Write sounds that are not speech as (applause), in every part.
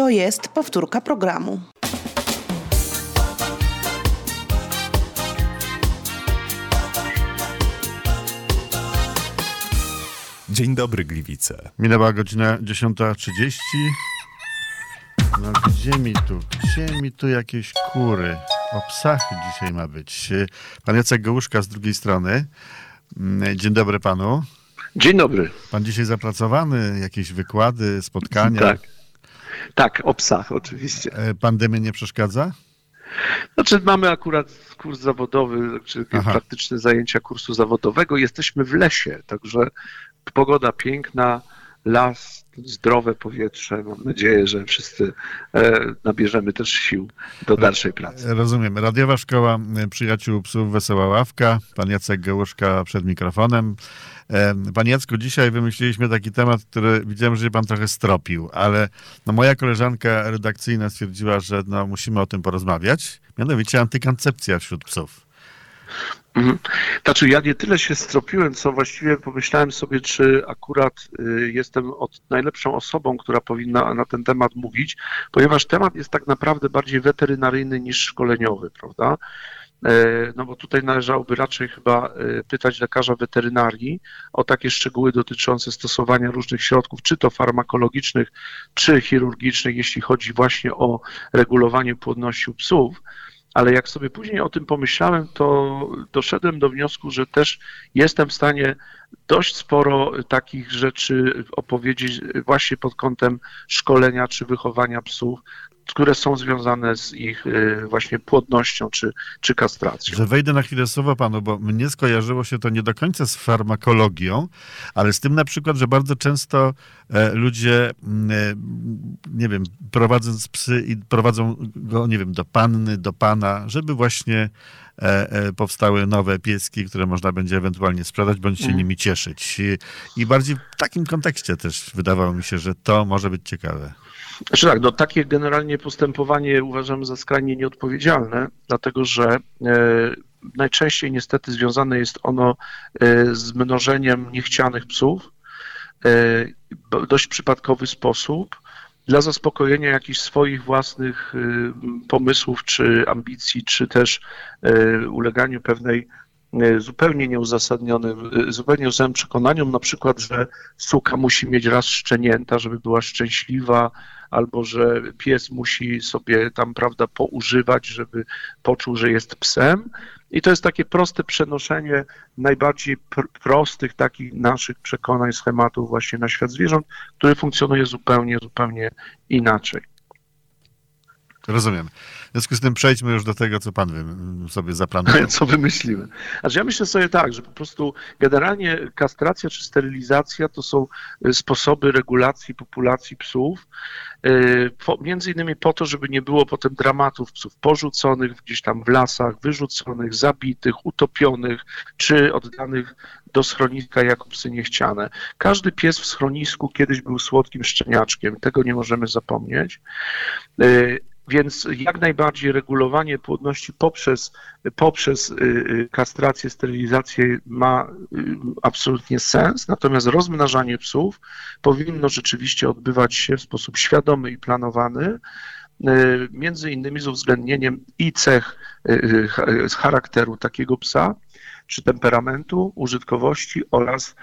To jest powtórka programu. Dzień dobry, Gliwice. Minęła godzina 10.30. No gdzie mi tu, gdzie mi tu jakieś kury? O psach dzisiaj ma być. Pan Jacek Gołuszka z drugiej strony. Mm, Dzień dobry panu. Dzień dobry. Pan dzisiaj zapracowany, jakieś wykłady, spotkania. Tak. Tak, o psach oczywiście. E, Pandemia nie przeszkadza? Znaczy mamy akurat kurs zawodowy, czy Aha. praktyczne zajęcia kursu zawodowego. Jesteśmy w lesie, także pogoda piękna, las, zdrowe powietrze. Mam nadzieję, że wszyscy e, nabierzemy też sił do dalszej pracy. Rozumiem. Radiowa Szkoła e, Przyjaciół Psów Wesoła Ławka. Pan Jacek Gołuszka przed mikrofonem. E, Panie Jacku, dzisiaj wymyśliliśmy taki temat, który widziałem, że się pan trochę stropił, ale no, moja koleżanka redakcyjna stwierdziła, że no, musimy o tym porozmawiać. Mianowicie antykoncepcja wśród psów. Mhm. Znaczy ja nie tyle się stropiłem, co właściwie pomyślałem sobie, czy akurat y, jestem od, najlepszą osobą, która powinna na ten temat mówić, ponieważ temat jest tak naprawdę bardziej weterynaryjny niż szkoleniowy, prawda? E, No bo tutaj należałoby raczej chyba e, pytać lekarza weterynarii o takie szczegóły dotyczące stosowania różnych środków, czy to farmakologicznych, czy chirurgicznych, jeśli chodzi właśnie o regulowanie płodności u psów ale jak sobie później o tym pomyślałem, to doszedłem do wniosku, że też jestem w stanie dość sporo takich rzeczy opowiedzieć właśnie pod kątem szkolenia czy wychowania psów, które są związane z ich y, właśnie płodnością czy, czy kastracją. Że wejdę na chwilę słowo panu, bo mnie skojarzyło się to nie do końca z farmakologią, ale z tym na przykład, że bardzo często e, ludzie, mm, e, nie wiem, prowadząc psy i prowadzą go, nie wiem, do panny, do pana, żeby właśnie e, powstały nowe pieski, które można będzie ewentualnie sprzedać, bądź się Mhm. nimi cieszyć. I bardziej w takim kontekście też wydawało mi się, że to może być ciekawe. Znaczy tak, no takie generalnie postępowanie uważam za skrajnie nieodpowiedzialne, dlatego że e, najczęściej niestety związane jest ono e, z mnożeniem niechcianych psów e, w dość przypadkowy sposób dla zaspokojenia jakichś swoich własnych e, pomysłów czy ambicji, czy też e, uleganiu pewnej e, zupełnie nieuzasadnionym, e, zupełnie nieuzasadnionym przekonaniom, na przykład, że suka musi mieć raz szczenięta, żeby była szczęśliwa, albo że pies musi sobie tam, prawda, poużywać, żeby poczuł, że jest psem. I to jest takie proste przenoszenie najbardziej pr- prostych takich naszych przekonań, schematów właśnie na świat zwierząt, który funkcjonuje zupełnie, zupełnie inaczej. Rozumiem. W związku z tym przejdźmy już do tego, co pan wy- sobie zaplanował. (laughs) Co wymyśliły? Znaczy ja myślę sobie tak, że po prostu generalnie kastracja czy sterylizacja to są y, sposoby regulacji populacji psów, y, między innymi po to, żeby nie było potem dramatów psów porzuconych gdzieś tam w lasach, wyrzuconych, zabitych, utopionych, czy oddanych do schroniska jako psy niechciane. Każdy pies w schronisku kiedyś był słodkim szczeniaczkiem, tego nie możemy zapomnieć. Więc jak najbardziej regulowanie płodności poprzez, poprzez y, y, kastrację, sterylizację ma y, absolutnie sens, natomiast rozmnażanie psów powinno rzeczywiście odbywać się w sposób świadomy i planowany, między innymi z uwzględnieniem i cech z charakteru takiego psa, czy temperamentu, użytkowości oraz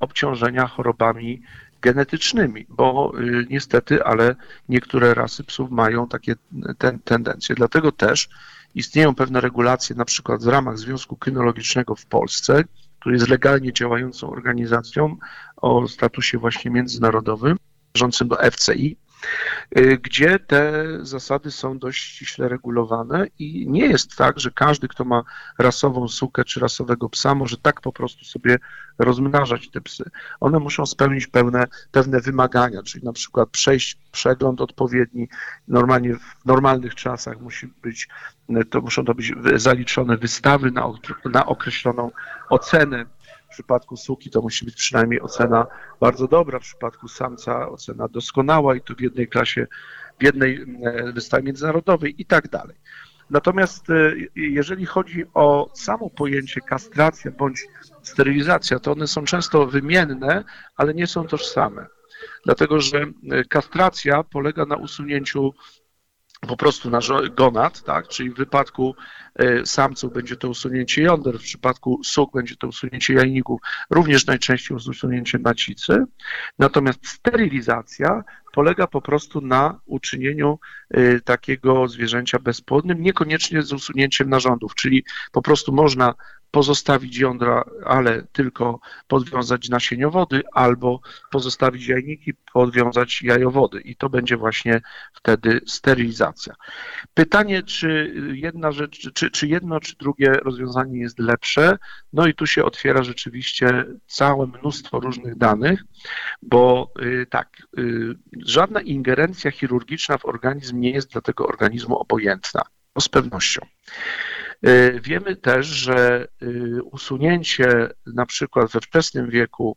obciążenia chorobami genetycznymi, bo y, niestety, ale niektóre rasy psów mają takie ten, tendencje. Dlatego też istnieją pewne regulacje, na przykład w ramach Związku Kynologicznego w Polsce, który jest legalnie działającą organizacją o statusie właśnie międzynarodowym, należącym do FCI, gdzie te zasady są dość ściśle regulowane i nie jest tak, że każdy, kto ma rasową sukę czy rasowego psa, może tak po prostu sobie rozmnażać te psy. One muszą spełnić pewne, pewne wymagania, czyli na przykład przejść przegląd odpowiedni, normalnie w normalnych czasach musi być, to muszą to być zaliczone wystawy na, na określoną ocenę. Przypadku suki to musi być przynajmniej ocena bardzo dobra, w przypadku samca ocena doskonała i to w jednej klasie, w jednej e, wystawie międzynarodowej i tak dalej. Natomiast e, jeżeli chodzi o samo pojęcie kastracja bądź sterylizacja, to one są często wymienne, ale nie są tożsame. dlatego że kastracja polega na usunięciu po prostu na gonad, tak? czyli w wypadku e, samców będzie to usunięcie jąder, w przypadku suk będzie to usunięcie jajników, również najczęściej usunięcie macicy. Natomiast sterylizacja polega po prostu na uczynieniu e, takiego zwierzęcia bezpłodnym, niekoniecznie z usunięciem narządów, czyli po prostu można pozostawić jądra, ale tylko podwiązać nasieniowody, albo pozostawić jajniki, podwiązać jajowody i to będzie właśnie wtedy sterylizacja. Pytanie, czy jedna rzecz, czy, czy jedno, czy drugie rozwiązanie jest lepsze, no i tu się otwiera rzeczywiście całe mnóstwo różnych danych, bo y, tak, y, żadna ingerencja chirurgiczna w organizm nie jest dla tego organizmu obojętna, to z pewnością. Y, wiemy też, że y, usunięcie na przykład we wczesnym wieku,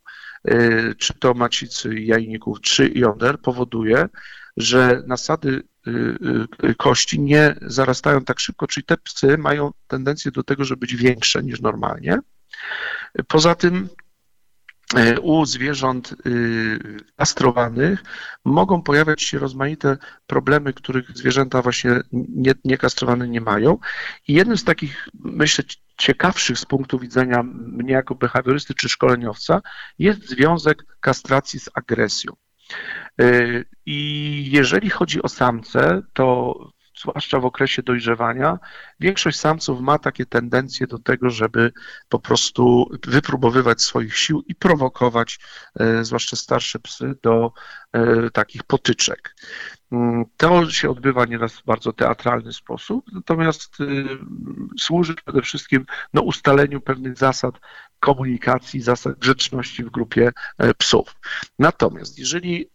y, czy to macicy, jajników, czy jąder powoduje, że nasady kości nie zarastają tak szybko, czyli te psy mają tendencję do tego, żeby być większe niż normalnie. Poza tym E, u zwierząt y, kastrowanych mogą pojawiać się rozmaite problemy, których zwierzęta właśnie nie, niekastrowane nie mają. I jednym z takich, myślę, ciekawszych z punktu widzenia mnie jako behawiorysty czy szkoleniowca jest związek kastracji z agresją. E, I jeżeli chodzi o samce, to zwłaszcza w okresie dojrzewania, większość samców ma takie tendencje do tego, żeby po prostu wypróbowywać swoich sił i prowokować, e, zwłaszcza starsze psy, do e, takich potyczek. Mm, to się odbywa nieraz w bardzo teatralny sposób, natomiast y, służy przede wszystkim no, ustaleniu pewnych zasad komunikacji, zasad grzeczności w grupie e, psów. Natomiast jeżeli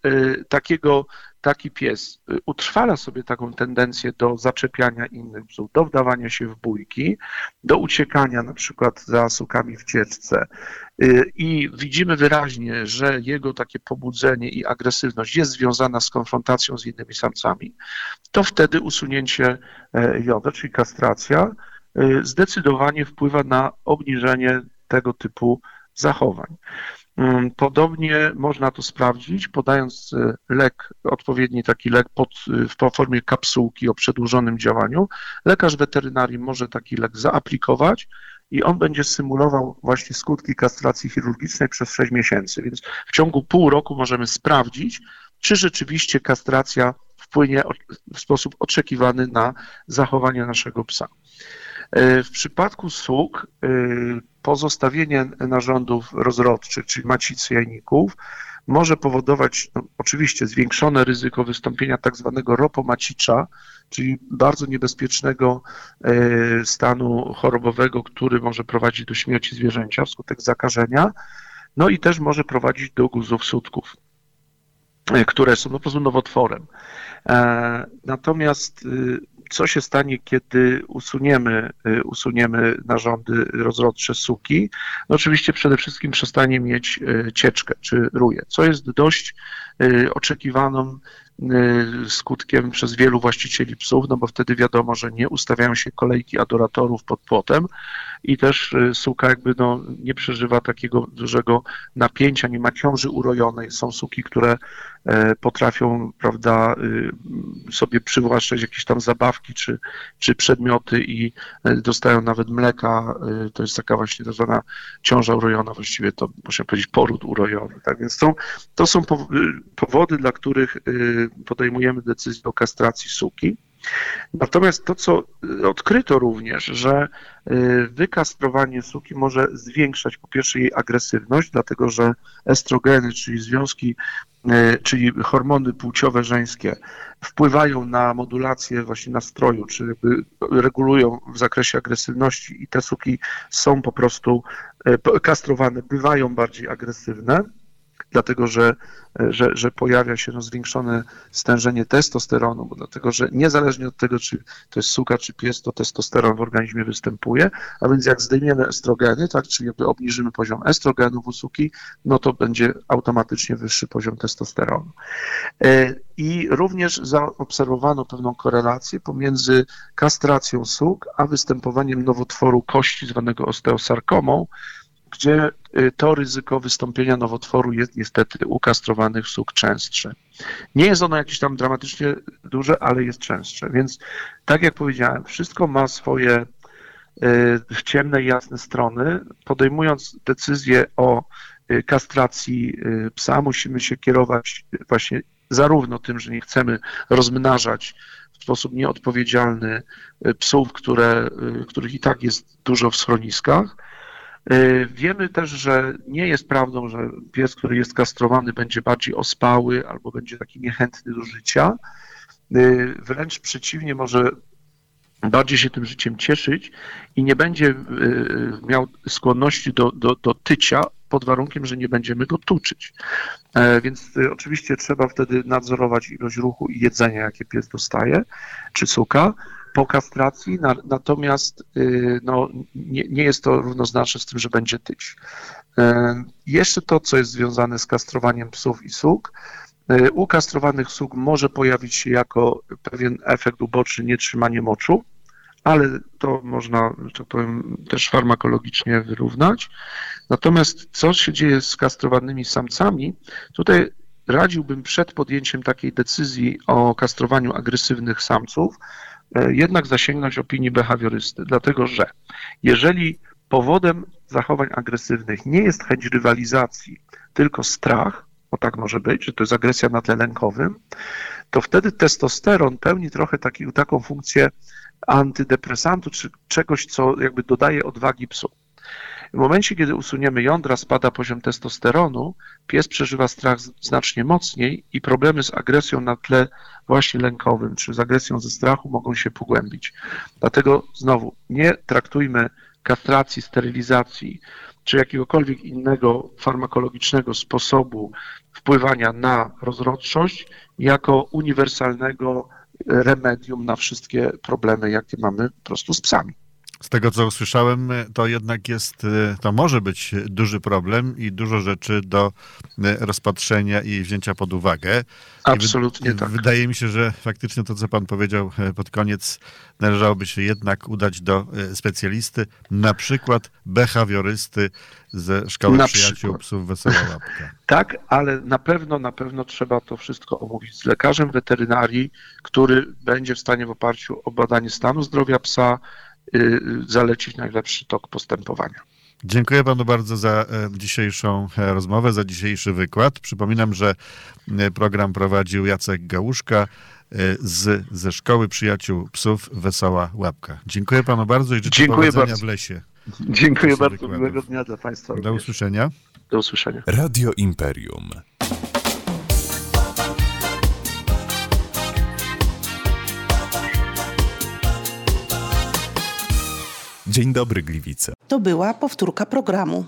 takiego taki pies y, utrwala sobie taką tendencję do zaczepiania innych psów, do wdawania się w bójki, do uciekania na przykład za sukami w cieczce i widzimy wyraźnie, że jego takie pobudzenie i agresywność jest związana z konfrontacją z innymi samcami, to wtedy usunięcie e, joda, czyli kastracja, zdecydowanie wpływa na obniżenie tego typu zachowań. Mm, podobnie można to sprawdzić, podając e, lek, odpowiedni taki lek pod, e, w formie kapsułki o przedłużonym działaniu. Lekarz weterynarii może taki lek zaaplikować i on będzie symulował właśnie skutki kastracji chirurgicznej przez 6 miesięcy. Więc w ciągu pół roku możemy sprawdzić, czy rzeczywiście kastracja wpłynie w sposób oczekiwany na zachowanie naszego psa. E, w przypadku sług pozostawienie narządów rozrodczych, czyli macicy jajników, może powodować no, oczywiście zwiększone ryzyko wystąpienia tak zwanego ropomacicza, czyli bardzo niebezpiecznego e, stanu chorobowego, który może prowadzić do śmierci zwierzęcia wskutek zakażenia, no i też może prowadzić do guzów sutków, e, które są no, po prostu nowotworem. E, natomiast y, co się stanie, kiedy usuniemy, y, usuniemy narządy rozrodcze suki? No oczywiście przede wszystkim przestanie mieć y, cieczkę czy ruje, co jest dość y, oczekiwaną skutkiem przez wielu właścicieli psów, no bo wtedy wiadomo, że nie ustawiają się kolejki adoratorów pod płotem i też suka jakby no, nie przeżywa takiego dużego napięcia, nie ma ciąży urojonej. Są suki, które E, potrafią prawda, y, sobie przywłaszczać jakieś tam zabawki czy, czy przedmioty i e, dostają nawet mleka. E, to jest taka właśnie tak zwana ciąża urojona, właściwie to można powiedzieć poród urojony. Tak więc to, są powody, dla których podejmujemy decyzję o kastracji suki. Natomiast to, co odkryto również, że wykastrowanie suki może zwiększać po pierwsze jej agresywność, dlatego że estrogeny, czyli związki E, czyli hormony płciowe żeńskie, wpływają na modulację właśnie nastroju, czy regulują w zakresie agresywności i te suki są po prostu kastrowane, bywają bardziej agresywne dlatego że, że, że pojawia się no, zwiększone stężenie testosteronu, bo dlatego że niezależnie od tego, czy to jest suka, czy pies, to testosteron w organizmie występuje, a więc jak zdejmiemy estrogeny, tak, czyli jakby obniżymy poziom estrogenów u suki, no to będzie automatycznie wyższy poziom testosteronu. E, I również zaobserwowano pewną korelację pomiędzy kastracją suk, a występowaniem nowotworu kości zwanego osteosarkomą, gdzie y, to ryzyko wystąpienia nowotworu jest niestety u kastrowanych suk częstsze. Nie jest ono jakieś tam dramatycznie duże, ale jest częstsze. Więc tak jak powiedziałem, wszystko ma swoje y, ciemne i jasne strony. Podejmując decyzję o y, kastracji psa, musimy się kierować właśnie zarówno tym, że nie chcemy rozmnażać w sposób nieodpowiedzialny psów, które, których i tak jest dużo w schroniskach. Y, Wiemy też, że nie jest prawdą, że pies, który jest kastrowany, będzie bardziej ospały albo będzie taki niechętny do życia. Y, Wręcz przeciwnie, może bardziej się tym życiem cieszyć i nie będzie y, miał skłonności do, do, do tycia pod warunkiem, że nie będziemy go tuczyć. E, Więc oczywiście trzeba wtedy nadzorować ilość ruchu i jedzenia, jakie pies dostaje, czy suka po kastracji, na, natomiast y, no, nie, nie jest to równoznaczne z tym, że będzie tyć. E, Jeszcze to, co jest związane z kastrowaniem psów i suk, y, u kastrowanych suk może pojawić się jako pewien efekt uboczny nietrzymanie moczu, ale to można, tak powiem, też farmakologicznie wyrównać. Natomiast co się dzieje z kastrowanymi samcami, tutaj radziłbym przed podjęciem takiej decyzji o kastrowaniu agresywnych samców, jednak zasięgnąć opinii behawiorysty, dlatego że jeżeli powodem zachowań agresywnych nie jest chęć rywalizacji, tylko strach, bo tak może być, że to jest agresja na tle lękowym, to wtedy testosteron pełni trochę taki, taką funkcję antydepresantu, czy czegoś, co jakby dodaje odwagi psu. W momencie, kiedy usuniemy jądra, spada poziom testosteronu, pies przeżywa strach znacznie mocniej i problemy z agresją na tle właśnie lękowym, czy z agresją ze strachu mogą się pogłębić. Dlatego znowu nie traktujmy kastracji, sterylizacji, czy jakiegokolwiek innego farmakologicznego sposobu wpływania na rozrodczość jako uniwersalnego remedium na wszystkie problemy, jakie mamy po prostu z psami. Z tego, co usłyszałem, to jednak jest, y, to może być duży problem i dużo rzeczy do y, rozpatrzenia i wzięcia pod uwagę. Wy- Absolutnie tak. Wydaje mi się, że faktycznie to, co pan powiedział e, pod koniec, należałoby się jednak udać do e, specjalisty, na przykład behawiorysty ze Szkoły Na Przyjaciół przykład. Psów Wesoła Łapka. (laughs) Tak, ale na pewno, na pewno trzeba to wszystko omówić z lekarzem weterynarii, który będzie w stanie w oparciu o badanie stanu zdrowia psa y, y, zalecić najlepszy tok postępowania. Dziękuję panu bardzo za e, dzisiejszą e, rozmowę, za dzisiejszy wykład. Przypominam, że e, program prowadził Jacek Gałuszka z, ze Szkoły Przyjaciół Psów Wesoła Łapka. Dziękuję panu bardzo i życzę Dziękuję powodzenia bardzo. w lesie. Dziękuję bardzo, wykładów. miłego dnia dla Państwa. Do również. usłyszenia. Do usłyszenia. Radio Imperium. Dzień dobry, Gliwice. To była powtórka programu.